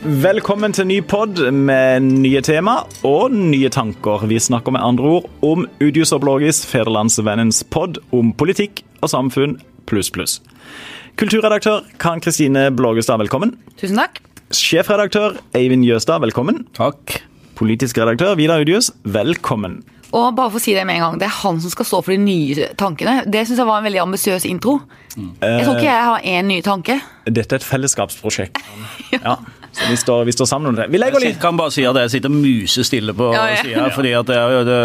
Velkommen til ny pod med nye tema og nye tanker. Vi snakker med andre ord om Udius og Blågis, Federlandsvennens pod om politikk og samfunn pluss pluss. Kulturredaktør Karen Kristine Blågestad, velkommen. Tusen takk. Sjefredaktør Eivind Jøstad, velkommen. Takk. Politisk redaktør Vidar Udius, velkommen. Og bare for å si Det med en gang, det er han som skal stå for de nye tankene. Det synes jeg var en veldig ambisiøs intro. Jeg tror ikke jeg har én ny tanke. Dette er et fellesskapsprosjekt. ja. ja. Så vi står, vi står sammen om det. Vi legger Jeg litt kan bare si at jeg sitter musestille på Ja, ja. sida fordi at det er, det,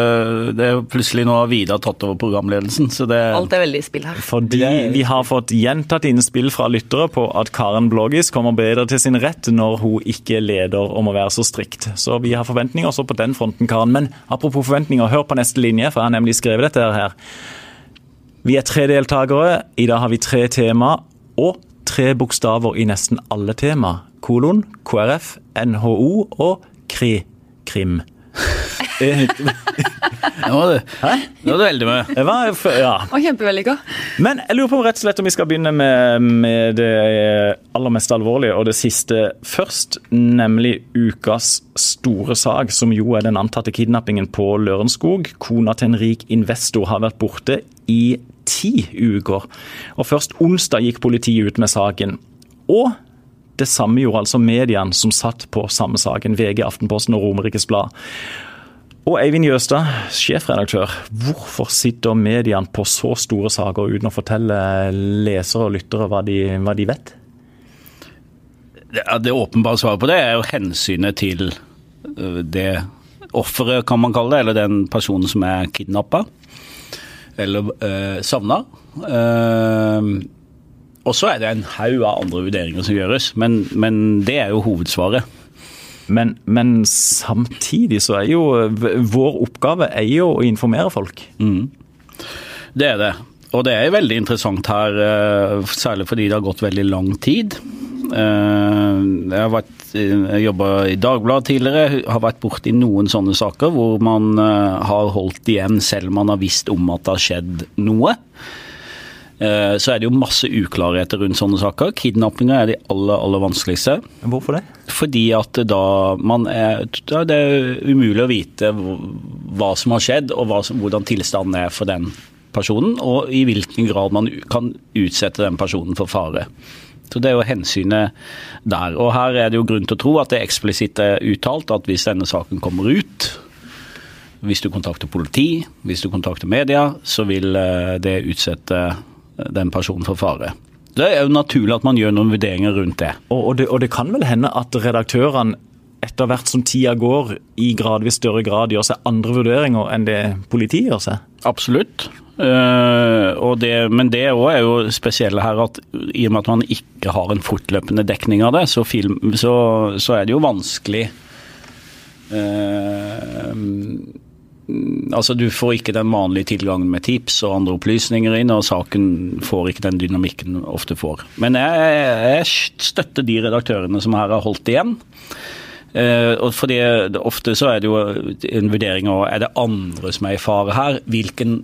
det er plutselig nå har Vidar tatt over programledelsen, så det Alt er veldig i spill her. Fordi vi har fått gjentatt innspill fra lyttere på at Karen Blågis kommer bedre til sin rett når hun ikke leder og må være så strikt. Så vi har forventninger også på den fronten, Karen. Men apropos forventninger, hør på neste linje, for jeg har nemlig skrevet dette her. Vi er tre deltakere. I dag har vi tre tema og tre bokstaver i nesten alle tema. Kolon, KrF, NHO og KRI. Krim. Nå var du, nå var du veldig med. Jeg var, ja. Og kjempevellykka. Men jeg lurer på rett og slett om vi skal begynne med, med det aller mest alvorlige og det siste først. Nemlig ukas store sak, som jo er den antatte kidnappingen på Lørenskog. Kona til en rik investor har vært borte i ti uker. Og først onsdag gikk politiet ut med saken. Og det samme gjorde altså mediene som satt på samme saken. VG, Aftenposten og Romerikes Blad. Og Eivind Jøstad, sjefredaktør. Hvorfor sitter mediene på så store saker uten å fortelle lesere og lyttere hva de, hva de vet? Det, det åpenbare svaret på det er jo hensynet til øh, det offeret, kan man kalle det, eller den personen som er kidnappa. Eller øh, savna. Eh, og så er det en haug av andre vurderinger som gjøres, men, men det er jo hovedsvaret. Men, men samtidig så er jo vår oppgave er jo å informere folk. Det er det. Og det er veldig interessant her, eh, særlig fordi det har gått veldig lang tid. Eh, Jeg har vært, jeg jobba i Dagbladet tidligere, har vært borti noen sånne saker hvor man eh, har holdt igjen selv man har visst om at det har skjedd noe. Eh, Så er det jo masse uklarheter rundt sånne saker. Kidnappinger er de aller, aller vanskeligste. Hvorfor det? Fordi at da man er da Det er umulig å vite hva som har skjedd, og hva som, hvordan tilstanden er for den personen, og i hvilken grad man kan utsette den personen for fare. Så Det er jo hensynet der. Og Her er det jo grunn til å tro at det eksplisitt er uttalt at hvis denne saken kommer ut, hvis du kontakter politi, hvis du kontakter media, så vil eh, det utsette den personen for fare. Det er jo naturlig at man gjør noen vurderinger rundt det. Og, og, det, og det kan vel hende at redaktørene etter hvert som tida går, i gradvis større grad gjør seg andre vurderinger enn det politiet gjør seg? Absolutt. Eh, det, men det òg er jo spesielle her at i og med at man ikke har en fortløpende dekning av det, så, film, så, så er det jo vanskelig mm, Altså Du får ikke den vanlige tilgangen med tips og andre opplysninger inn, og saken får ikke den dynamikken ofte får. Men jeg, jeg støtter de redaktørene som her har holdt igjen. Eh, og fordi Ofte så er det jo en vurdering av er det andre som er i fare her. Hvilken,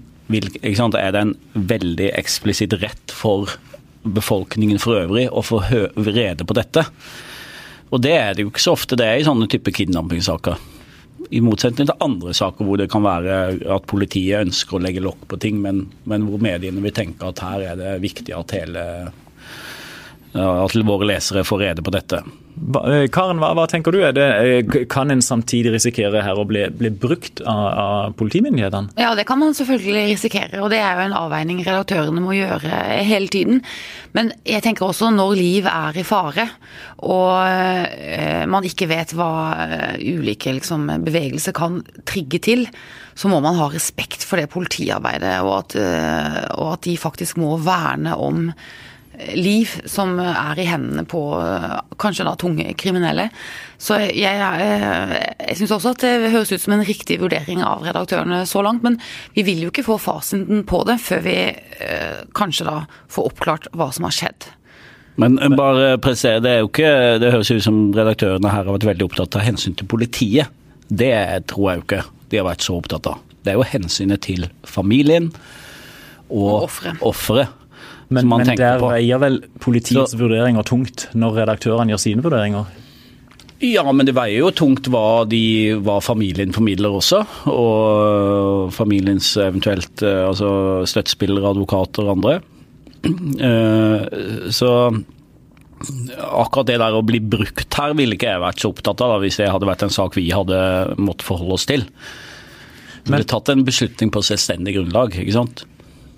sant? Er det en veldig eksplisitt rett for befolkningen for øvrig å få rede på dette? Og det er det jo ikke så ofte det er i sånne type kidnappingssaker. I motsetning til andre saker hvor det kan være at politiet ønsker å legge lokk på ting, men, men hvor mediene vil tenke at her er det viktig at hele at våre lesere får rede på dette. Eh, Karen, hva, hva tenker du? Er det, eh, kan en samtidig risikere her å bli, bli brukt av, av politimyndighetene? Ja, det kan man selvfølgelig risikere, og det er jo en avveining redaktørene må gjøre hele tiden. Men jeg tenker også når liv er i fare, og eh, man ikke vet hva ulike liksom, bevegelser kan trigge til, så må man ha respekt for det politiarbeidet, og at, og at de faktisk må verne om liv som er i hendene på eh, kanskje da tunge kriminelle. Så jeg, jeg, jeg syns også at det høres ut som en riktig vurdering av redaktørene så langt, men vi vil jo ikke få fasiten på det før vi eh, kanskje da får oppklart hva som har skjedd. Men bare presisere, det er jo ikke Det høres ut som redaktørene her har vært veldig opptatt av hensyn til politiet. Det tror jeg jo ikke de har vært så opptatt av. Det er jo hensynet til familien og Og offeret. Men, som man men tenker der på. veier vel politiets Så- vurderinger tungt når redaktørene gjør sine vurderinger? Ja, men det veier jo tungt hva, de, hva familien formidler også. Og familiens eventuelt eh, altså støttespillere, advokater og andre. Eh, så akkurat det der å bli brukt her ville ikke jeg vært så opptatt av da, hvis det hadde vært en sak vi hadde måttet forholde oss til. Vi ville tatt en beslutning på selvstendig grunnlag, ikke sant.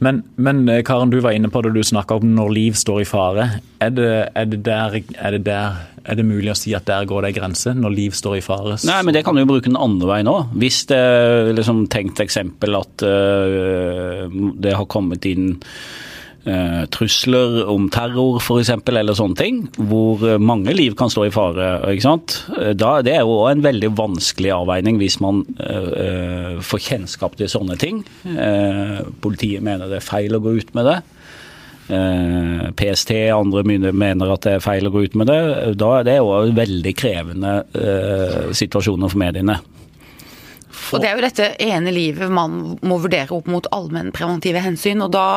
Men, men, eh, Karen, du var inne på det du snakka om når liv står i fare. Er det, er, det der, er det, der, er det mulig å si at der går det en grense, når liv står i fare? Nei, men det kan du jo bruke den andre veien òg. Hvis det liksom tenkt eksempel at uh, det har kommet inn eh, trusler om terror f.eks., eller sånne ting, hvor eh, mange liv kan stå i fare. ikke sant? Eh, da, det er jo en veldig vanskelig avveining hvis man eh, får kjennskap til sånne ting. Eh, politiet mener det er feil å gå ut med det. PST og andre mener at det er feil å gå ut med det. Da er det jo veldig krevende situasjoner for mediene. For... Og Det er jo dette ene livet man må vurdere opp mot allmennpreventive hensyn. og da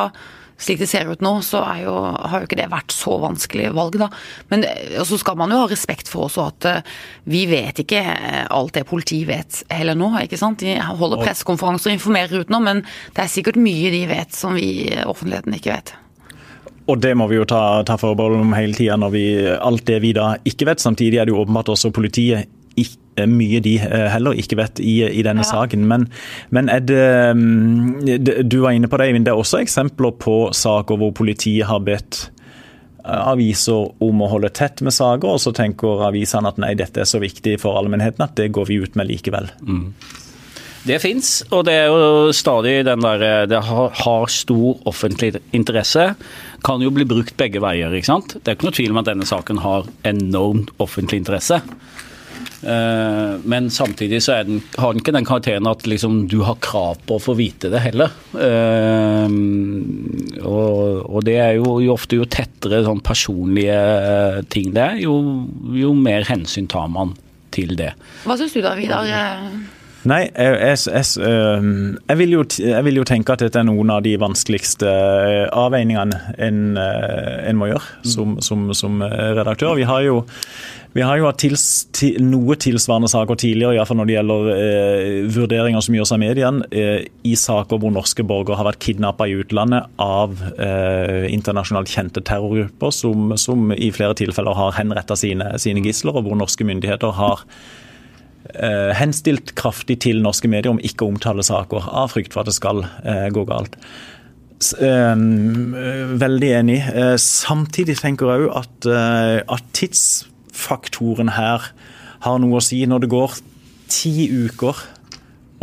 slik det ser ut nå, så jo, har jo ikke det vært så vanskelig valg, da. Men så skal man jo ha respekt for også at uh, vi vet ikke eh, alt det politiet vet heller nå, ikke sant. De holder pressekonferanser og informerer ut nå, men det er sikkert mye de vet som vi offentligheten ikke vet. Og det må vi jo ta, ta forbehold om hele tida, når vi alt det vi da ikke vet. Samtidig er det jo åpenbart også politiet ikke mye de eh, heller ikke vet i, i denne ja. saken. Men, men er det Du var inne på det, Eivind. Det er også eksempler på saker hvor politiet har bedt eh, aviser om å holde tett med saker, og så tenker avisene at nei, dette er så viktig for allmennheten at det går vi ut med likevel. Mm. Det fins, og det er jo stadig den der eh, Det har, har, stor offentlig interesse. Kan jo bli brukt begge veier, ikke sant. Det er ikke noe tvil om at denne saken har enormt offentlig interesse. Eh, men samtidig så den, har den ikke den karakteren at liksom, du har krav på å få vite det heller. Eh, og, og det er jo, jo ofte jo tettere sånn personlige ting det er, jo, jo mer hensyn tar man til det. Hva syns du da, Vidar? Nei, jeg, jeg, jeg, jeg, vil jo, jeg, vil jo, tenke at dette er noen av de vanskeligste avveiningene en, en må gjøre som, som, som redaktør. Vi har jo vi har jo hatt tils, til, noe tilsvarende saker tidligere, iallfall når det gjelder eh, vurderinger som gjøres av mediene, eh, i saker hvor norske borgere har vært kidnappa i utlandet av eh, internasjonalt kjente terrorgrupper, som, som, i flere tilfeller har henretta sine, sine gisler, og hvor norske myndigheter har eh, henstilt kraftig til norske medier om ikke å omtale saker, av frykt for at det skal eh, gå galt. Eh, veldig enig. Samtidig tenker jeg òg at, at tids faktoren her har noe å si. Når det går ti uker,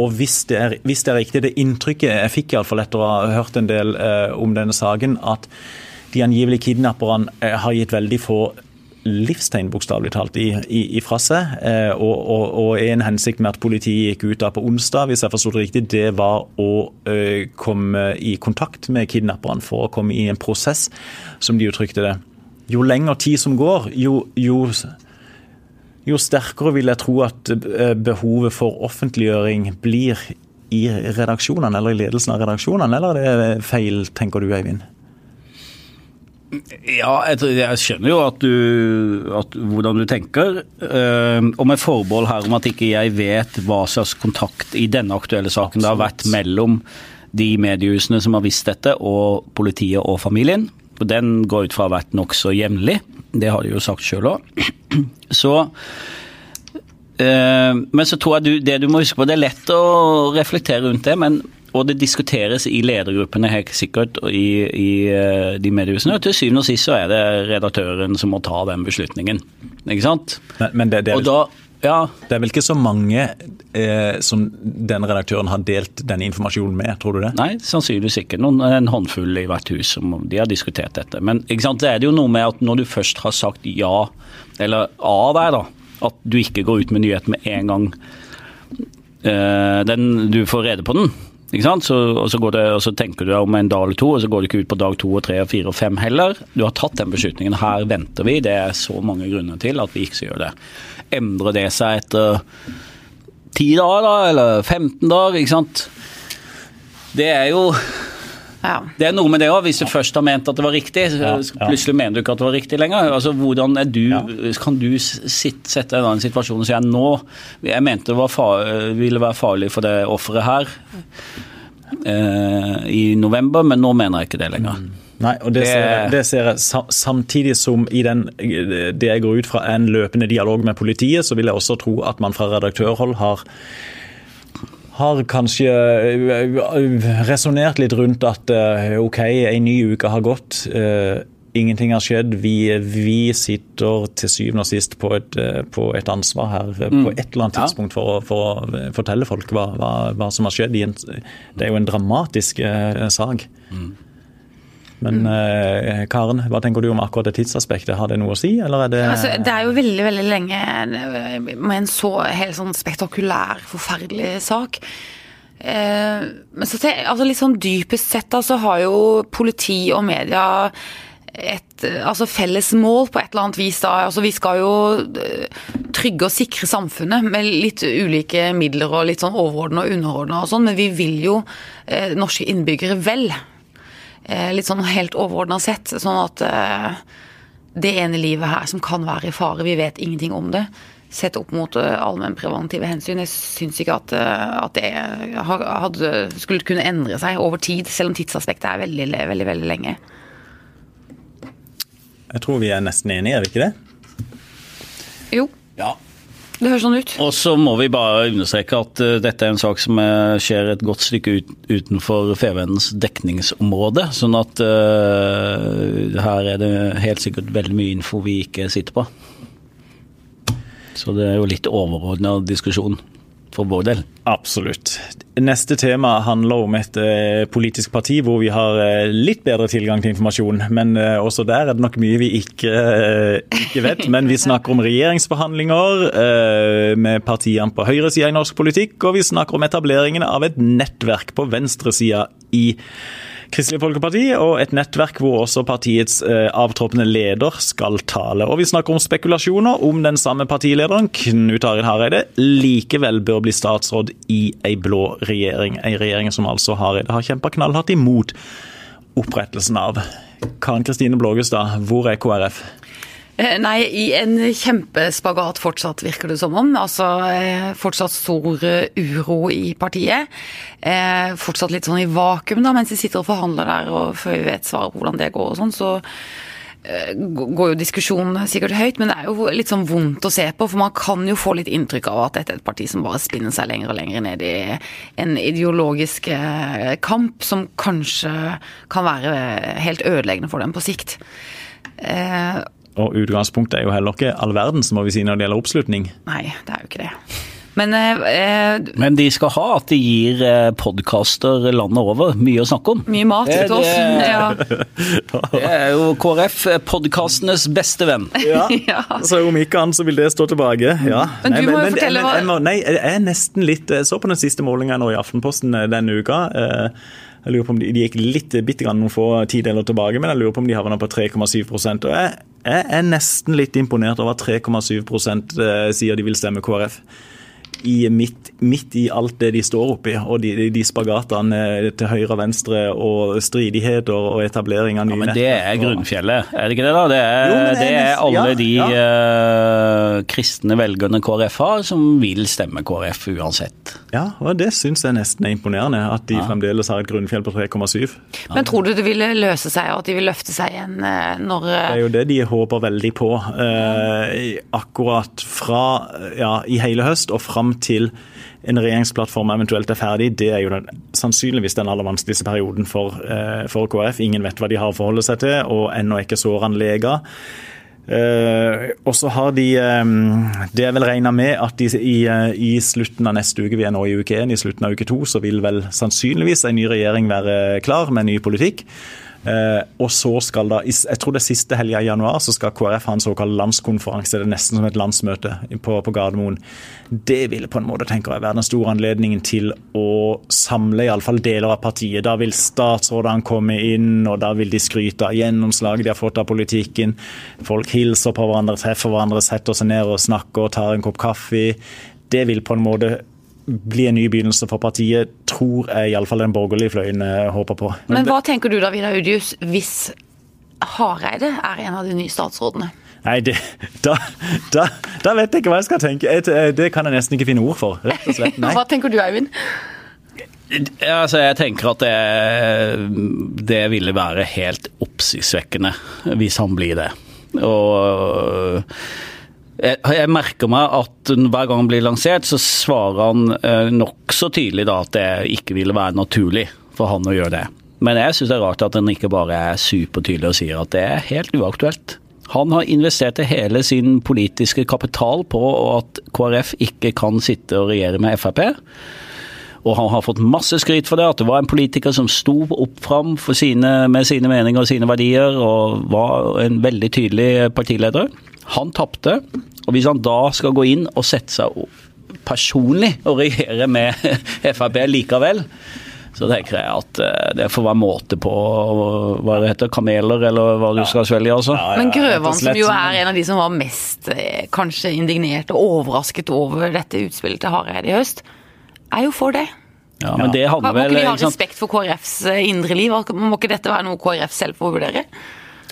og hvis det er, hvis det er riktig Det inntrykket jeg fikk iallfall etter å ha hørt en del eh, om denne saken, at de angivelige kidnapperne eh, har gitt veldig få livstegn, bokstavelig talt, i, i, ifra seg. Eh, og, og, og, en hensikt med at politiet gikk ut da på onsdag, hvis jeg forsto det riktig, det var å eh, komme i kontakt med kidnapperne for å komme i en prosess, som de uttrykte det jo lengre tid som går, jo, jo, jo sterkere vil jeg tro at eh, behovet for offentliggjøring blir i redaksjonene eller i ledelsen av redaksjonene, eller er det feil, tenker du Eivind? Ja, jeg, skjønner jo at du, at, hvordan du tenker. Uh, og med forbehold her om at ikke jeg vet hva slags kontakt i denne aktuelle saken det har vært mellom de mediehusene som har visst dette, og politiet og familien. Den går ut fra å ha vært nokså jevnlig. Det har de jo sagt sjøl òg. Så eh, Men så tror jeg du, det du må huske på, det er lett å reflektere rundt det. men og det diskuteres i ledergruppene helt sikkert i, i uh, de mediehusene. Og til syvende og sist så er det redaktøren som må ta den beslutningen. Ikke sant? Men, men det, det, er, da, ja. det, er vel ikke så mange eh, som den redaktøren har delt denne informasjonen med, tror du det? Nei, sannsynligvis ikke. Noen, en håndfull i hvert hus som de har diskutert dette. Men sant, det er det jo noe med at når du først har sagt ja, eller A der, da, at du ikke går ut med nyhet med en gang eh, den, du får rede på den. Så, og, så det, og, så tenker du deg om en dag eller to, og så går du ikke ut på dag to og tre og fire og fem heller. Du har tatt den beslutningen. Her venter vi. Det er så mange grunner til at vi ikke skal gjøre det. Endrer det seg etter ti dager, da, eller 15 dager, ikke sant. Det er jo Ja. Det er noe med det òg, hvis du først har ment at det var riktig, så plutselig mener du ikke at det var riktig lenger. Altså, hvordan er du, Kan du sitt, sette deg i en situasjon og si at nå Jeg mente det var far, ville være farlig for det offeret her eh, i november, men nå mener jeg ikke det lenger. Nei, og det Det- ser, jeg, det ser jeg samtidig som i den, det jeg går ut fra en løpende dialog med politiet, så vil jeg også tro at man fra redaktørhold har har kanskje resonnert litt rundt at eh, OK, en ny uke har gått. eh, Ingenting har skjedd. Vi, vi sitter til syvende og sist på et, eh, på et ansvar her mm. på et eller annet tidspunkt for, for å fortelle folk hva, hva, hva som har skjedd. En, det er jo en dramatisk eh, sak. Men eh, Karen, hva tenker du om akkurat det tidsaspektet? Har det noe å si, eller er det Altså, det er jo veldig veldig lenge eh, med en så helt sånn spektakulær, forferdelig sak. Eh, men så altså litt sånn dypest sett da, så har jo politi og media et altså felles mål på et eller annet vis. da, altså Vi skal jo eh, trygge og sikre samfunnet med litt ulike midler og litt sånn overordna og underordna og sånn, men vi vil jo eh, norske innbyggere vel. Eh, litt sånn helt overordna sett. Sånn at eh, det ene livet her som kan være i fare, vi vet ingenting om det. Sett opp mot uh, allmennpreventive hensyn. Jeg syns ikke at, eh, at det hadde, skulle kunne endre seg over tid, selv om tidsaspektet er veldig, veldig, veldig lenge. Jeg tror vi er nesten enige, er vi ikke det? Jo, Ja. Det høres sånn ut. Og så må vi bare understreke at eh, dette er en sak som eh, skjer et godt stykke ut, utenfor Fevennens dekningsområde. Sånn at uh, her er det helt sikkert veldig mye info vi ikke sitter på. Så det er jo litt overordna diskusjon for vår del. Absolutt. Neste tema handler om et eh, politisk parti hvor vi har eh, litt bedre tilgang til informasjon. Men eh, også der er det nok mye vi ikke, ikke vet. Men vi snakker om regjeringsforhandlinger eh, med partiene på høyresida i norsk politikk, og vi snakker om etableringen av et nettverk på venstresida i Kristelig Folkeparti, og et nettverk hvor også partiets eh, avtroppende leder skal tale. Og vi snakker om spekulasjoner om den samme partilederen, Knut Arild Hareide, likevel bør bli statsråd i ei blå regjering. Ei regjering som altså Hareide har kjempa knallhardt imot opprettelsen av. Karen Kristine Blågestad, hvor er KrF? Eh, Nei, i en kjempespagat fortsatt, virker det som om. Altså eh, fortsatt stor eh, uro i partiet. Fortsatt litt sånn i vakuum da, mens de sitter og forhandler der, og før vi vet svaret på hvordan det går og sånn, så går jo diskusjonen sikkert høyt, men det er jo litt sånn vondt å se på, for man kan jo få litt inntrykk av at dette er et parti som bare spinner seg lenger og lenger ned i en ideologisk kamp som kanskje kan være helt ødeleggende for dem på sikt. Eh, Og utgangspunktet er jo heller ikke all verdens, må vi si, når det gjelder oppslutning. Nei, det er jo ikke det. Men eh, eh, Men de skal ha at de gir eh, podkaster landet over mye å snakke om. mye mat Det- til oss. det- Ja. Det er jo KrF, eh, podkastenes beste venn. Ja, Ja. så om ikke annet så vil det stå tilbake. Ja. Men du må jo fortelle hva- jeg, nei, jeg er nesten litt Jeg så på den siste målinga nå i Aftenposten eh, denne uka. Eh, Jeg lurer på om De, de gikk litt bitte grann noen få tideler tilbake, men jeg lurer på om de havna på 3,7 og jeg, jeg er nesten litt imponert over at 3,7 eh, sier de vil stemme KrF. I midt, midt i alt det de står oppi, og de, de, de spagatene til høyre og venstre, og stridigheter og etablering av nye Men det er grunnfjellet, er det ikke det? da? Det er, Jo, det er det er alle ja, de ja. Uh, kristne velgerne KrF har, som vil stemme KrF uansett. Ja, og det syns jeg nesten er imponerende. At de fremdeles har et grunnfjell på 3,7. Men tror du det ville løse seg, og at de vil løfte seg igjen eh, når Det eh, er jo det de håper veldig på. Uh, akkurat fra ja, i hele høst og fram til en regjeringsplattform eventuelt er ferdig, det er jo den, sannsynligvis den aller vanskeligste perioden for, eh, for KrF. Ingen vet hva de har å forholde seg til, og ennå er ikke sårene lega. Uh, og så har de um, Det er vel regna med at de i, uh, i slutten av neste uke, vi er nå i uke én, i slutten av uke to, så vil vel sannsynligvis en ny regjering være klar med ny politikk. Eh, og så skal da, jeg tror det er siste helga i januar, så skal KrF ha en såkalt landskonferanse. Det er nesten som et landsmøte på, på Gardermoen. Det ville på en måte tenker jeg, være den store anledningen til å samle iallfall deler av partiet. Da vil statsrådene komme inn, og da vil de skryte av gjennomslaget de har fått av politikken. Folk hilser på hverandre, treffer hverandre, setter seg ned og snakker og tar en kopp kaffe. Det vil på en måte bli en ny begynnelse for partiet, tror jeg iallfall den borgerlige fløyen eh, håper på. Men hva tenker du da, Vidar Udius, hvis Hareide er en av de nye statsrådene? Nei, det, da, da, da, vet jeg ikke hva jeg skal tenke. Det kan jeg nesten ikke finne ord for. rett og slett. Nei. Hva tenker du, Eivind? Altså, jeg tenker at det, det ville være helt oppsiktsvekkende hvis han blir det. Og jeg, jeg, merker meg at hver gang han blir lansert, så svarer han eh, nokså tydelig da at det ikke ville være naturlig for han å gjøre det. Men jeg syns det er rart at han ikke bare er supertydelig og sier at det er helt uaktuelt. Han har investert hele sin politiske kapital på at KrF ikke kan sitte og regjere med Frp. Og han har fått masse skryt for det, at det var en politiker som sto opp fram sine, med sine meninger og sine verdier, og var en veldig tydelig partileder. Han tapte, og hvis han da skal gå inn og sette seg personlig og regjere med Frp likevel, så tenker jeg at eh, det får være måte på hva det heter, kameler, eller hva du skal svelge. altså. Ja, ja, Men Grøvan, som jo er en av de som var mest eh, kanskje indignert og overrasket over dette utspillet til Hareide i høst, er jo for det. Ja, men det handler vel... Må ikke de ha respekt for KrFs eh, indre liv? Må ikke dette være noe KrF selv får vurdere?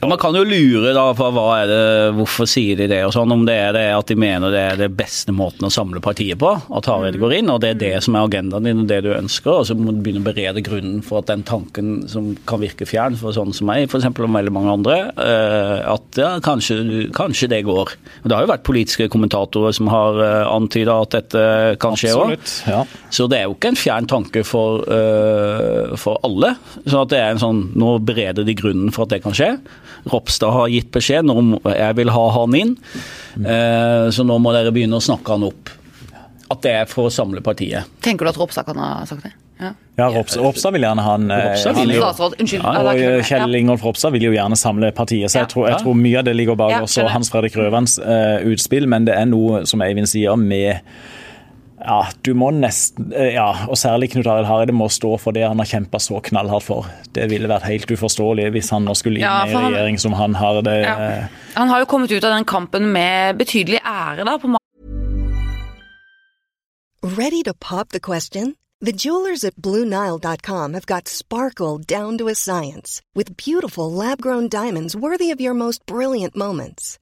Ja, man kan jo lure da på hva er det, hvorfor sier de det og sånn. Om det er det at de mener det er det beste måten å samle partiet på, at Hareide går inn. Og det er det som er agendaen din og det du ønsker. Og så må du begynne å berede grunnen for at den tanken som kan virke fjern for sånne som meg, f.eks. og veldig mange andre, eh, at ja, kanskje, kanskje, det går. Det har jo vært politiske kommentatorer som har eh, antyda at dette kan skje òg. Ja. Så det er jo ikke en fjern tanke for, uh, for alle. Så at det er en sånn Nå bereder de grunnen for at det kan skje. Ropstad har gitt beskjed. Om jeg vil ha han inn, eh, så nå må dere begynne å snakke han opp. At det er for å samle partiet. Tenker du at Ropstad kan ha sagt det? Ja, ja Ropstad, Ropstad vil gjerne ha en eh, Unnskyld. Ja, og Kjell Ingolf Ropstad vil jo gjerne samle partiet, så jeg tror, jeg tror mye av det ligger bak også Hans Fredrik Røvans uh, utspill, men det er noe, som Eivind sier, med ja, du må nesten Ja, og særlig Knut Arild Hareide må stå for det han har kjempa så knallhardt for. Det ville vært helt uforståelig hvis han nå skulle inn ja, i en regjering som han har det ja. Han har jo kommet ut av den kampen med betydelig ære, da. på Ready to pop the question? The jewelers at BlueNile.com have got sparkle down to a science with beautiful lab-grown diamonds worthy of your most brilliant moments.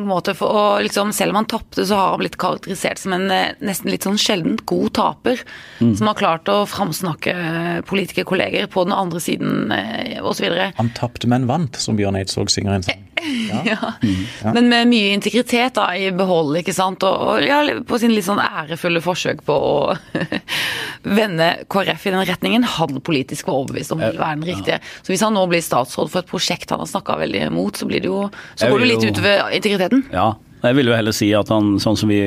Måte for liksom, selv om han tapte, så har han blitt karakterisert som en eh, nesten litt sånn sjeldent god taper. Mm. Som har klart å framsnakke politikerkolleger på den andre siden eh, osv. Han tapte, men vant, som Bjørn Eidsvåg synger en sang. Ja. ja. Mm. ja. Men med mye integritet da, i behold, ikke sant. Og, og ja, på sin litt sånn ærefulle forsøk på å vende KrF i den retningen han politisk var overbevist om vil være den riktige. Så hvis han nå blir statsråd for et prosjekt han har snakka veldig imot, så blir det jo Så går det litt utover integriteten. Ja. Jeg vil jo heller si at han, sånn som vi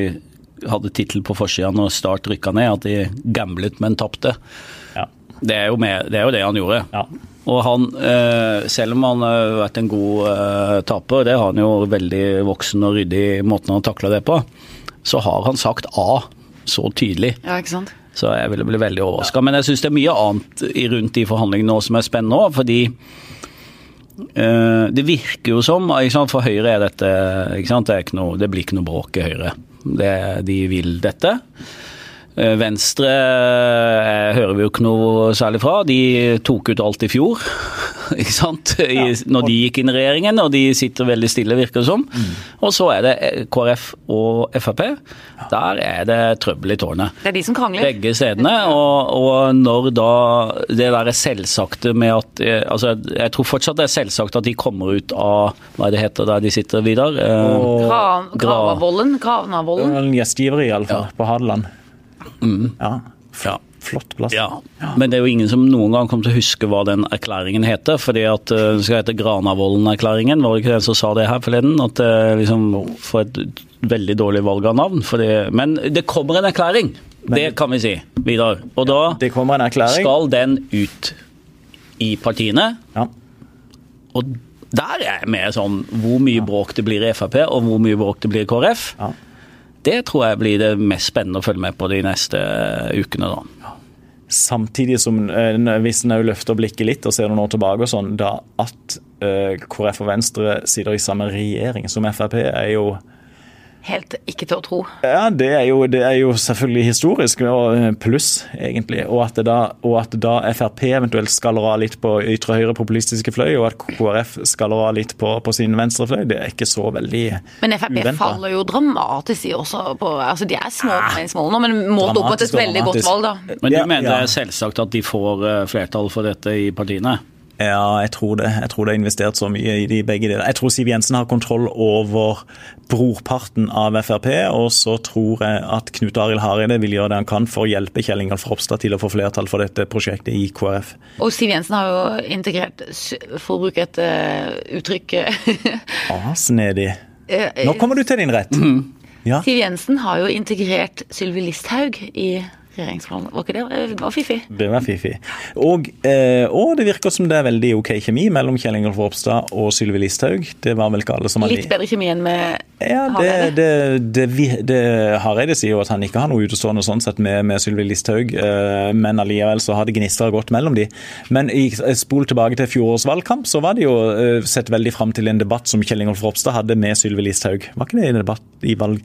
hadde tittel på forsida når Start rykka ned, at de gamblet, men tapte. Ja. Det, er det, er jo det han gjorde. Ja. Og han, eh, selv om han har vært en god uh, taper, det har han jo veldig voksen og ryddig måten han takla det på, så har han sagt A så tydelig. Ja, ikke sant? Så jeg ville bli veldig overraska. Men jeg syns det er mye annet rundt de forhandlingene nå som er spennende òg, fordi uh, det virker jo som For Høyre er dette det, er noe, det, blir ikke noe bråk i Høyre. Det, de vil dette. Eh, Venstre eh, hører vi jo ikke noe særlig fra. De tok ut alt i fjor, ikke sant? I, når de gikk inn i regjeringen, og de sitter veldig stille, virker det som. Mm. Og så er det eh, KrF og Frp. Der er det trøbbel i tårnet. Det er de som krangler. Begge stedene. Og, og når da det der er selvsagte med at altså Jeg tror fortsatt det er selvsagt at de kommer ut av hva det heter der de sitter, Vidar? Gravavollen? Gravnavollen? Gjestgiveri, iallfall, ja. på Hadeland. Mm. Ja. ja. Flott plass. Ja. ja. Men det er jo ingen som noen gang kommer til å huske hva den erklæringen heter. fordi at den det skal hete Granavolden-erklæringen, var det ikke den som sa det her forleden? At det uh, liksom får et veldig dårlig valg av navn. Fordi, men det kommer en erklæring, men, det kan vi si, Vidar. Og da skal den ut i partiene. Ja. Og Der er jeg med sånn hvor mye bråk det blir i Frp, og hvor mye bråk det blir i KrF. Ja. Det tror jeg blir det mest spennende å følge med på de neste ukene. da. Samtidig som eh, hvis en løfter blikket litt og ser noen år tilbake, og sånn, da at eh, KrF og Venstre sitter i samme regjering som Frp, er jo Helt ikke til å tro. Ja, det er jo, det er jo selvfølgelig historisk, eh, pluss, egentlig. Og at, da, og at da Frp eventuelt skaller av litt på ytre høyre populistiske fløy, og at KrF skaller av litt på, på sin venstre fløy, det er ikke så veldig Men Frp uventet. faller jo dramatisk i også på altså De er små meningsmål nå, men målt opp mot et Dramatisk veldig godt valg, da. Men du Ja, mener ja. selvsagt at de får eh, flertall for dette i partiene? Ja, jeg tror det. Jeg tror det er investert så mye i de begge deler. Jeg tror Siv Jensen har kontroll over brorparten av Frp, og så tror jeg at Knut Arild Hareide vil gjøre det han kan for å hjelpe Kjell Ingolf Ropstad til å få flertall for dette prosjektet i KrF. Og Siv Jensen har jo integrert, for å bruke et eh, uttrykk Ah, snedig. eh, Nå kommer du til din rett. Ja. Siv Jensen har jo integrert Sylvi Listhaug i regjeringsplanen. Var ikke det? Det var fiffig. Det var fiffig. Og, eh, og det virker som det er veldig OK kjemi mellom Kjell Ingolf Ropstad og Sylvi Listhaug. Det var vel ikke alle som hadde Litt bedre kjemi enn med Ja, det, Hareide. det, det, det, Hareide sier jo at han ikke har noe utestående sånn sett med, med Sylvi Listhaug, eh, men allikevel så har det gnistra godt mellom de. Men i spol tilbake til fjorårets valgkamp, så var det jo eh, sett veldig fram til en debatt som Kjell Ingolf Ropstad hadde med Sylvi Listhaug. Var ikke det en debatt i valg?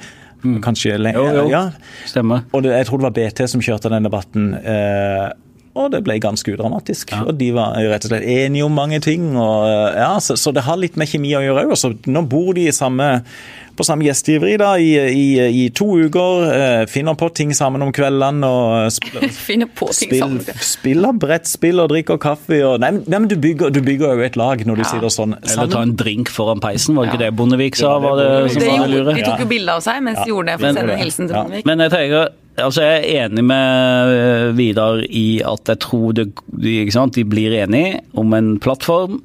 Kanskje lenge? Jo, jo. Ja. Stemmer. Og det, jeg tror det var BT som kjørte den debatten. Eh, og det ble ganske udramatisk. Og de var rett og slett enige om mange ting. Og, eh, ja, så, så det har litt med kjemi å gjøre òg. Nå bor de i samme, på samme gjestgiveri da, i, i, i to uker. Eh, finner på ting sammen om kveldene. og sp- på ting Spill, sammen. spiller brettspill og drikker kaffe. Og, nei, nei, men du bygger, du bygger jo et lag når du Ja. sitter sånn Sammen. Eller ta en drink foran peisen, var det ikke det Bondevik sa? Var det, som Det var det lure? de tok jo bilde av seg mens de gjorde det for å sende en hilsen til Ja. Bondevik. Men jeg tenker, altså jeg er enig med eh, Vidar i at jeg tror det, de, ikke sant, de blir enige om en plattform,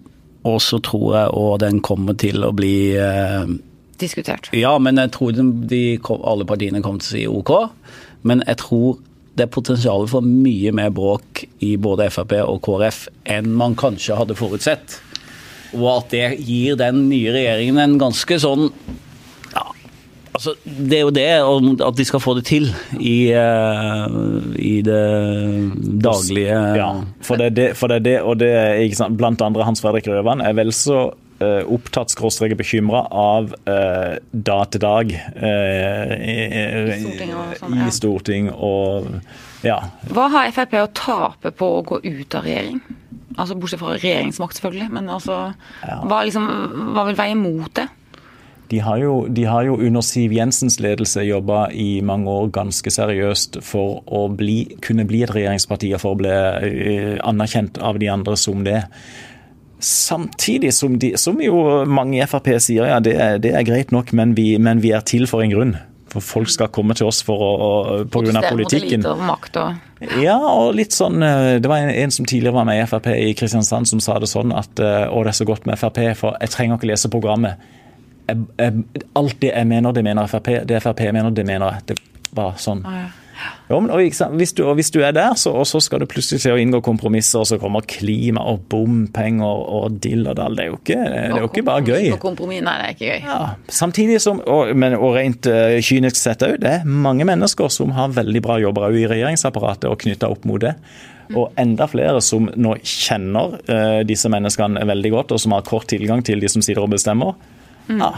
og så tror jeg òg den kommer til å bli eh, Diskutert. Ja, men jeg tror de, de, alle partiene kommer til å si OK. Men jeg tror det er potensial for mye mer bråk i både Frp og KrF enn man kanskje hadde forutsett. Og at det gir den nye regjeringen en ganske sånn ja, altså Det er jo det at de skal få det til i, eh, i det daglige Ja, for det er det, for det, er det og det er ikke sant, blant andre Hans Fredrik Røvan er vel så opptatt skråstrek bekymra av eh, dag til dag eh, i, i, Stortinget sånn, ja. i storting og ja. Hva har Frp å tape på å gå ut av regjering? Altså Bortsett fra regjeringsmakt, selvfølgelig. Men altså, hva, liksom, hva vil veie mot det? De har, jo, de har jo under Siv Jensens ledelse jobba i mange år ganske seriøst for å bli, kunne bli et regjeringsparti og for å bli eh, anerkjent av de andre som det. Samtidig som, de, som jo mange i Frp sier ja, det er, det er greit nok, men vi, men vi er til for en grunn. For folk skal komme til oss for å, å, mot politikken. og makt og Ja, og litt sånn eh, Det var en, en som tidligere var med i Frp i Kristiansand som sa det sånn at eh, å, det er så godt med Frp, for jeg trenger ikke lese programmet. Jeg, jeg, alt det jeg mener, det mener Frp. Det Frp mener, det mener jeg. Det var sånn. Jo, men, og, hvis, du, og hvis du er der, så, og så skal du plutselig til å inngå kompromisser, og så kommer klima og bompenger og dill og dall. Det er jo ikke, det er jo ikke bare gøy. Nei, det er ikke gøy. Ja, samtidig som, og, men, og rent uh, kynisk sett òg, det er mange mennesker som har veldig bra jobber òg i regjeringsapparatet og knytta opp mot det. Og enda flere som nå kjenner uh, disse menneskene veldig godt, og som har kort tilgang til de som sitter og bestemmer. Ja,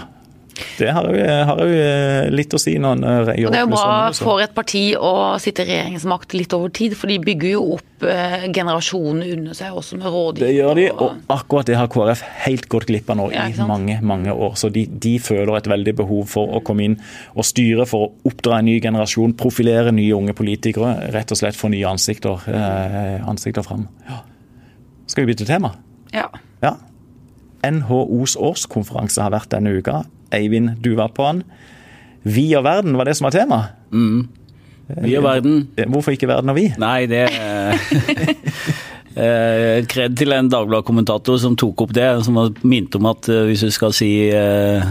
det har jo, har jo eh, litt å si når en eh, Og det er jo bra sånne, for et parti å sitte i regjeringsmakt litt over tid, for de bygger jo opp eh, generasjonene under seg også med rådgivere. Det gjør de, og akkurat det har KrF helt gått glipp av nå Ja, i mange mange år. Så de, de føler et veldig behov for å komme inn og styre for å oppdra en ny generasjon, profilere nye unge politikere. Rett og slett få nye ansikter, eh, ansikter fram. Ja. Skal vi bytte tema? Ja. Ja. NHOs årskonferanse har vært denne uka. Eivind, du var på den. Vi og verden var det som var tema. Vi og verden. Eh, Hvorfor ikke verden og vi? Nei, det eh, Kred til en Dagbladet-kommentator som tok opp det, som minnet om at eh, hvis du skal si eh,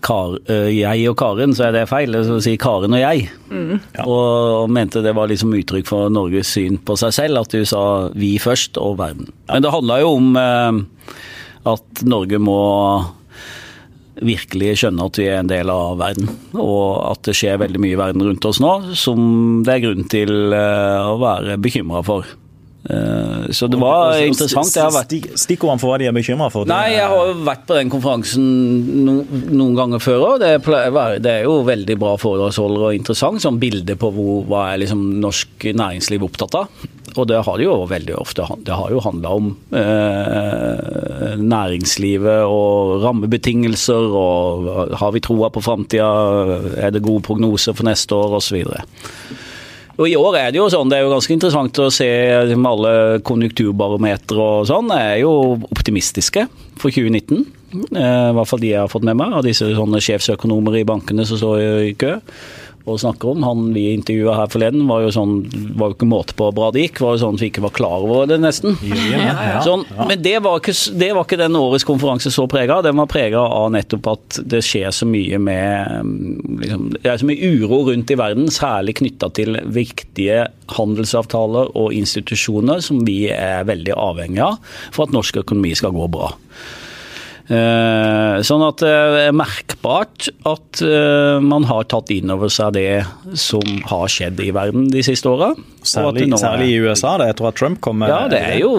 Kar, eh, jeg og Karen, så er det feil. Så si Karen og jeg. Ja. Og, og mente det var liksom uttrykk for Norges syn på seg selv, at du sa vi først og verden. Men det handla jo om eh, at Norge må virkelig skjønner at vi er en del av verden, og at det skjer veldig mye i verden rundt oss nå som det er grunn til eh, å være bekymra for. Eh, så det var interessant. Jeg Stikkordene for hva de er bekymra for? Nei, jeg har jo vært på den konferansen noen ganger før òg. Det, er jo veldig bra foredragsholdere og interessant. Sånn bilde på hvor, hva er liksom norsk næringsliv opptatt av. Og det har det jo veldig ofte Det har jo handla om eh, næringslivet og rammebetingelser og har vi troa på framtida, er det gode prognoser for neste år osv. Og I år er det jo sånn, det er jo ganske interessant å se med alle konjunkturbarometere og sånn, er jo optimistiske for 2019. Eh, I hvert fall de jeg har fått med meg, av disse sånne sjefsøkonomer i bankene som står i kø og snakke om. Han vi intervjua her forleden, var jo sånn, var jo ikke måte på hvor bra det gikk. Var jo sånn at vi ikke var klar over det, nesten. Ja, Sånn, men det var, ikke, det var ikke den årets konferanse så prega av. Den var prega av nettopp at det skjer så mye med mm, liksom, Det er så mye uro rundt i verden, særlig knytta til viktige handelsavtaler og institusjoner som vi er veldig avhengige av for at norsk økonomi skal gå bra. Eh, Sånn at det er merkbart at eh, man har tatt inn over seg det som har skjedd i verden de siste åra. Særlig, særlig i USA, da, etter at Trump kom med Ja, det er jo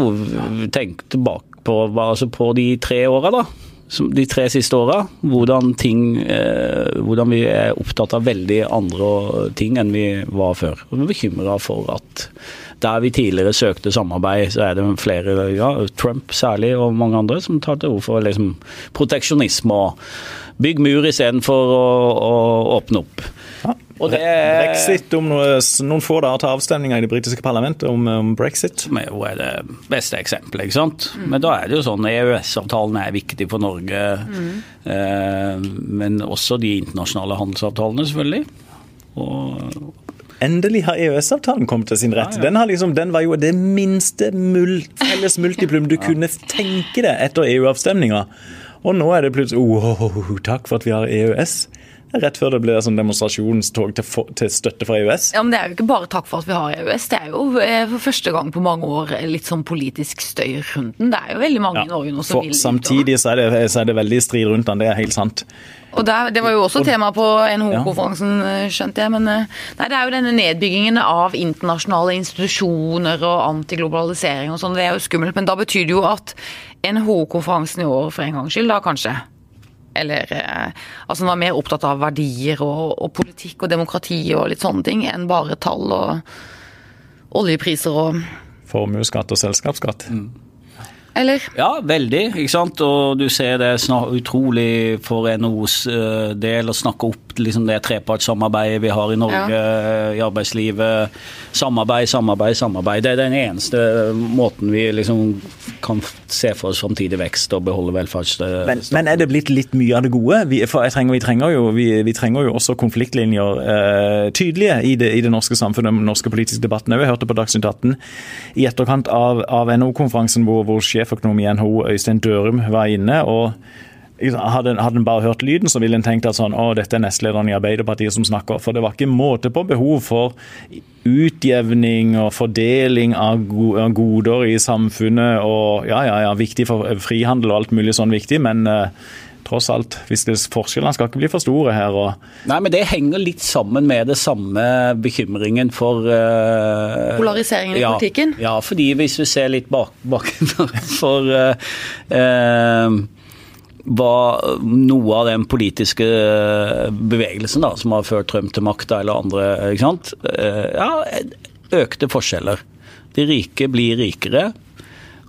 Tenk tilbake på, altså på de tre åra, da. De tre siste åra. Hvordan eh, Hvordan vi er opptatt av veldig andre ting enn vi var før. Og vi er bekymra for at der vi tidligere søkte samarbeid, så er det flere, ja, Trump særlig og mange andre, som tar til orde for liksom, proteksjonisme og bygg mur istedenfor å, å åpne opp. Og det Brexit om noe, noen få dager til avstemninga i det britiske parlamentet om, om brexit. som jo er det beste eksempelet. ikke sant? Men da er det jo sånn EØS-avtalen er viktig for Norge, eh, men også de internasjonale handelsavtalene, selvfølgelig. Og Endelig har EØS-avtalen kommet til sin rett. Den, har liksom, den var jo det minste mul felles multiplum du kunne tenke deg etter EU-avstemninga. Og nå er det plutselig oh, takk for at vi har EØS. Rett før det blir sånn demonstrasjonstog til, for, til støtte for EØS. Ja, men Det er jo ikke bare takk for at vi har EØS, det er jo eh, for første gang på mange år litt sånn politisk støy rundt den. Det er jo veldig mange i Norge nå som For vil samtidig så er, det, så er det veldig strid rundt den, det er helt sant. Og der, Det var jo også tema på NHO-konferansen, eh, skjønte jeg. Men eh, nei, det er jo denne nedbyggingen av internasjonale institusjoner og antiglobalisering og sånn. Det er jo skummelt. Men da betyr det jo at NHO-konferansen i år for en gangs skyld, da kanskje eller eh, altså man var mer opptatt av verdier og, og politikk og demokrati og litt sånne ting enn bare tall og oljepriser og Formuesskatt og selskapsskatt. Eller? Ja, veldig. ikke sant? Og du ser det er utrolig for NHOs eh, del å snakke opp liksom det trepartssamarbeidet vi har i Norge, ja. i arbeidslivet. Samarbeid, samarbeid, samarbeid. Det er den eneste måten vi liksom kan se for oss framtidig vekst og beholde velferdsstaten. Men, men er det blitt litt mye av det gode? Vi, for jeg trenger, vi, trenger jo, vi, vi trenger jo også konfliktlinjer eh, tydelige i det, i det norske samfunnet, den norske politiske debatten. Jeg hørte på Dagsnytt 18 i etterkant av, av NHO-konferansen hvor, hvor sjeføkonom i NHO, Øystein Dørum, var inne. og hadde, hadde en bare hørt lyden, så ville en tenkt at sånn, å, dette er nestlederen i Arbeiderpartiet som snakker. For det var ikke måte på behov for utjevning og fordeling av goder i samfunnet. og Ja, ja, ja, viktig for frihandel og alt mulig sånn viktig, men eh, tross alt, hvis det, forskjellene skal ikke bli for store her. og Nei, men det henger litt sammen med det samme bekymringen for uh, Polariseringen i politikken? Ja, fordi hvis vi ser litt bak, bak for uh, uh, hva noe av den politiske bevegelsen da, som har ført Trump til makta, eller andre, ikke sant. Ja, økte forskjeller. De rike blir rikere.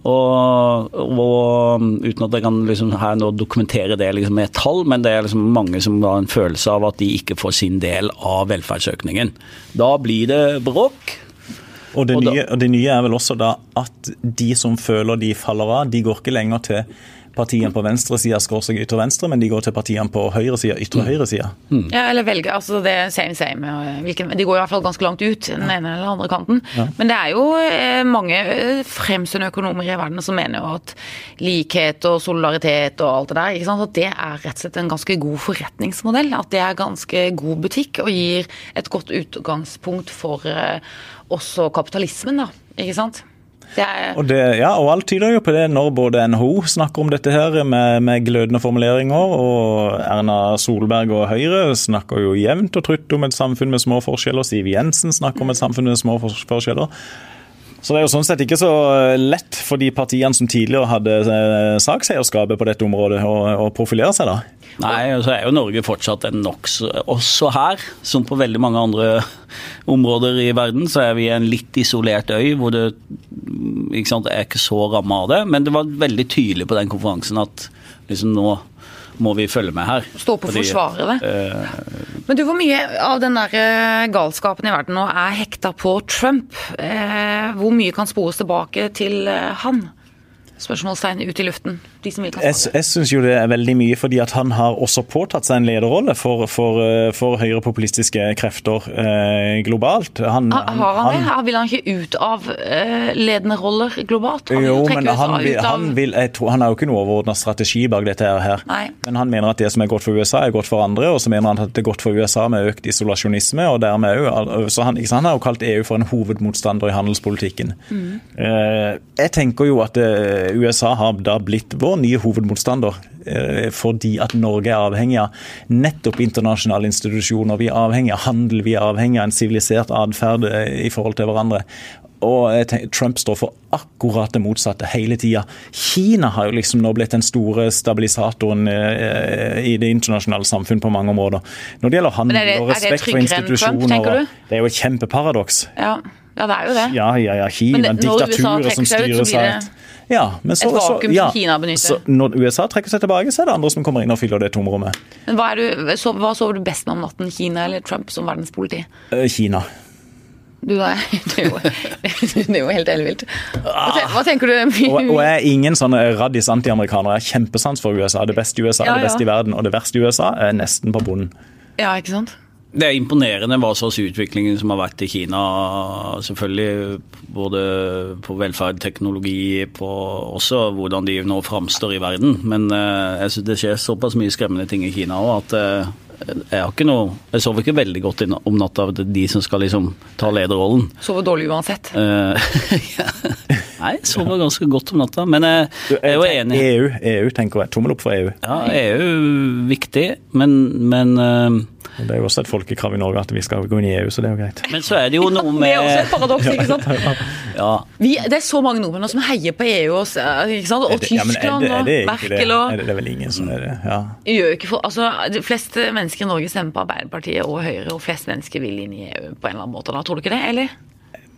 Og, og uten at jeg kan liksom her nå dokumentere det liksom med tall, men det er liksom mange som har en følelse av at de ikke får sin del av velferdsøkningen. Da blir det bråk. Og det, Og da- nye, og det nye er vel også da at de som føler de faller av, de går ikke lenger til partiene på venstresida, seg ytre venstre, men de går til partiene på høyresida, ytre høyresida. Ja, eller velge. Altså det er same same. Hvilken, de går i hvert fall ganske langt ut, den ene eller andre kanten. Men det er jo eh, mange eh, fremstående økonomer i verden som mener jo at likhet og solidaritet og alt det der, ikke sant? at det er rett og slett en ganske god forretningsmodell. At det er ganske god butikk og gir et godt utgangspunkt for eh, også kapitalismen, da. Ikke sant? Det ja. Og, det, ja, og alt tyder jo på det når både NHO snakker om dette her med, med glødende formuleringer, og Erna Solberg og Høyre snakker jo jevnt og trutt om et samfunn med små forskjeller. Siv Jensen snakker om et samfunn med små forskjeller. Så det er jo sånn sett ikke så lett for de partiene som tidligere hadde eh, sakseierskapet på dette området, å profilere seg, da. Nei, så er jo Norge fortsatt en nokså Også her, som på veldig mange andre områder i verden, så er vi en litt isolert øy hvor det ikke sant, er ikke så ramma av det. Men det var veldig tydelig på den konferansen at liksom nå må vi følge med her. Stå på Fordi, forsvare det. Uh, Men du, hvor mye av den der eh, galskapen i verden nå er hekta på Trump? Uh, hvor mye kan spores tilbake til eh, han? Spørsmålstegn ut i luften. De som vil kan Jeg, jeg syns jo det er veldig mye, fordi at han har også påtatt seg en lederrolle for, for, eh, for høyrepopulistiske krefter eh, globalt. Han, Ha- Har han det? Her Vil han ikke ut av eh, ledende roller globalt? Han Jo, men han, vil, han, vil, tror, han har jo ikke noe overordna strategi bak dette her. Nei. Men han mener at det som er godt for USA, er godt for andre, og så mener han at det er godt for USA med økt isolasjonisme. og dermed jo, så han, han har jo kalt EU for en hovedmotstander i handelspolitikken. Eh, jeg tenker jo at eh, USA har da blitt vår nye hovedmotstander. eh, Fordi at Norge er avhengig av nettopp internasjonale institusjoner. Vi er avhengig av handel, vi er avhengig av en sivilisert atferd eh, i forhold til hverandre. Og Trump står for akkurat det motsatte hele tida. Kina har jo liksom nå blitt den store stabilisatoren eh, i det internasjonale samfunn på mange områder. Når det gjelder handel det- og respekt for institusjoner, Trump? Det er jo et kjempeparadoks. Ja. ja, det er jo det. Ja, ja, ja. Kina, det- diktaturer som styrer seg ja, men så, et vakuum som ja, Kina benytter. Så når USA trekker seg tilbake, så er det andre som kommer inn og fyller det tomrommet. Men hva, du, så, hva sover du best med om natten? Kina eller Trump som verdenspoliti? Eh, Kina. Du da, det er jo, det er jo helt ellevilt. Hva, hva tenker du? Og, og jeg er ingen sånn raddis anti-amerikaner. Jeg har kjempesans for USA. Det beste i USA er Ja, det beste ja. i verden, og det verste i USA er nesten på bunnen. Ja, ikke sant? Det er imponerende hva slags utviklingen som har vært i Kina. Selvfølgelig både på velferd, teknologi, på også hvordan de nå framstår i verden. Men eh, jeg synes det skjer såpass mye skremmende ting i Kina òg at eh, jeg har ikke noe Jeg sover ikke veldig godt om natta av de som skal liksom ta lederrollen. Sover dårlig uansett. Eh, ja. Nei, sover ganske godt om natta. Men jeg, er jo enig. EU, EU tenker jeg. Tommel opp for EU. Ja, EU er viktig, men, men Det er jo også et folkekrav i Norge at vi skal gå inn i EU, så det er jo greit. Men så er det jo noe med Det er også et paradoks, ikke sant? ja, Vi, det er så mange nordmenn som heier på EU og, og ja, Tyskland og? Merkel og det, det er vel ingen som er det? Ja. gjør ikke for, altså, De fleste mennesker i Norge stemmer på Arbeiderpartiet og Høyre, og flest mennesker vil inn i EU på en eller annen måte. da, Tror du ikke det, eller?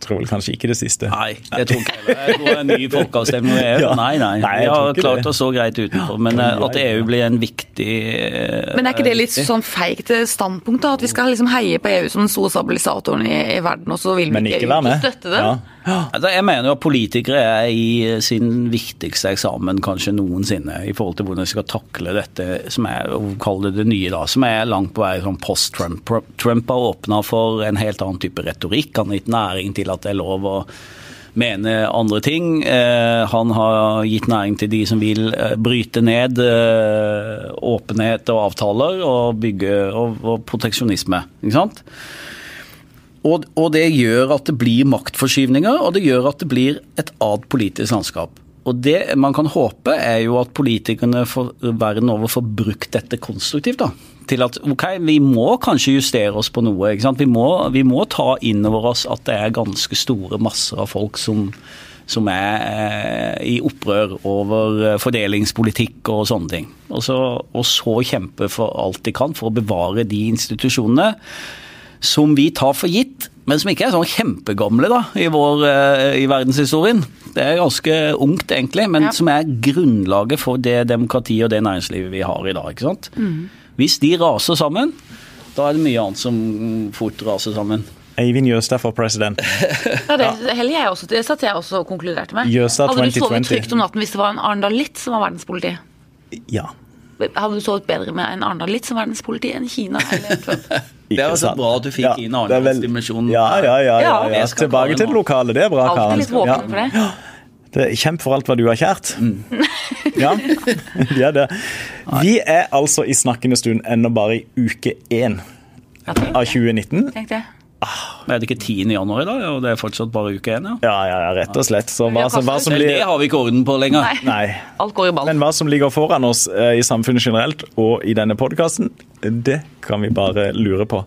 Tror vel kanskje ikke det siste. Nei, jeg tror ikke heller. Jeg tror en ny folkeavstemning med EU. Ja. Nei, nei. Nei, jeg Vi har klart det. oss så greit utenfor. Men eh, at EU blir en viktig eh, Men er ikke det litt sånn feigt standpunkt, da? At vi skal liksom heie på EU som den store stabilisatoren i, i verden, og så vil vi ikke, ikke støtte det? Ja. Altså, jeg mener jo at politikere er i sin viktigste eksamen kanskje noensinne i forhold til hvordan de skal takle dette som er det det nye, da, som er langt på vei sånn post-Trump. Trump har åpna for en helt annen type retorikk. Han har gitt næring til at det er lov å mene andre ting. Eh, han har gitt næring til de som vil eh, bryte ned eh, åpenhet og avtaler og bygge og proteksjonisme. Ikke sant? Og, og det gjør at det blir maktforskyvninger, og det gjør at det blir et annet politisk landskap. Og det man kan håpe, er jo at politikerne for, verden over får brukt dette konstruktivt. da. Til at ok, vi må kanskje justere oss på noe. ikke sant? Vi må, vi må ta inn over oss at det er ganske store masser av folk som, som er eh, i opprør over eh, fordelingspolitikk og sånne ting. Og så, og så kjempe for alt de kan for å bevare de institusjonene som vi tar for gitt, men som ikke er sånn kjempegamle da, i, vår, eh, i verdenshistorien. Det er ganske ungt, egentlig, men Ja. som er grunnlaget for det demokratiet og det næringslivet vi har i dag. ikke sant? Hvis de raser sammen, da er det mye annet som fort raser sammen. Eivind Jøstad for president. Ja, det, heller jeg også, det satt jeg også og konkluderte med. Jøsa Hadde du sovet trygt om natten hvis det var en Arendal Litt som var verdenspoliti? Ja. Hadde du sovet bedre med en Arendal Litt som verdenspoliti enn Kina Det er så bra at du fikk inn Arendalsdimensjonen. Ja, ja, ja. ja, Ja, ja. Tilbake til det lokale. Det er bra, Alltid Karen. litt våken for det. Kjemp for alt hva du har kjært. Ja, vi er det. Vi er altså i snakkende stund ennå bare i uke én av 2019. Tenk det. Er det ikke 10. januar i dag, og det er fortsatt bare uke én? Ja. Ja, ja, ja, rett og slett. Så hva, som- hva som det har vi ikke orden på lenger. Nei. Nei. Alt går i ball. Men hva som ligger foran oss eh, i samfunnet generelt og i denne podkasten, det kan vi bare lure på.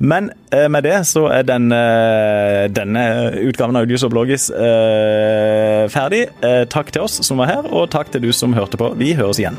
Men eh, med det så er denne, denne utgaven av Audius og Bloggis eh, ferdig. Eh, takk til oss som var her, og takk til du som hørte på. Vi høres igjen.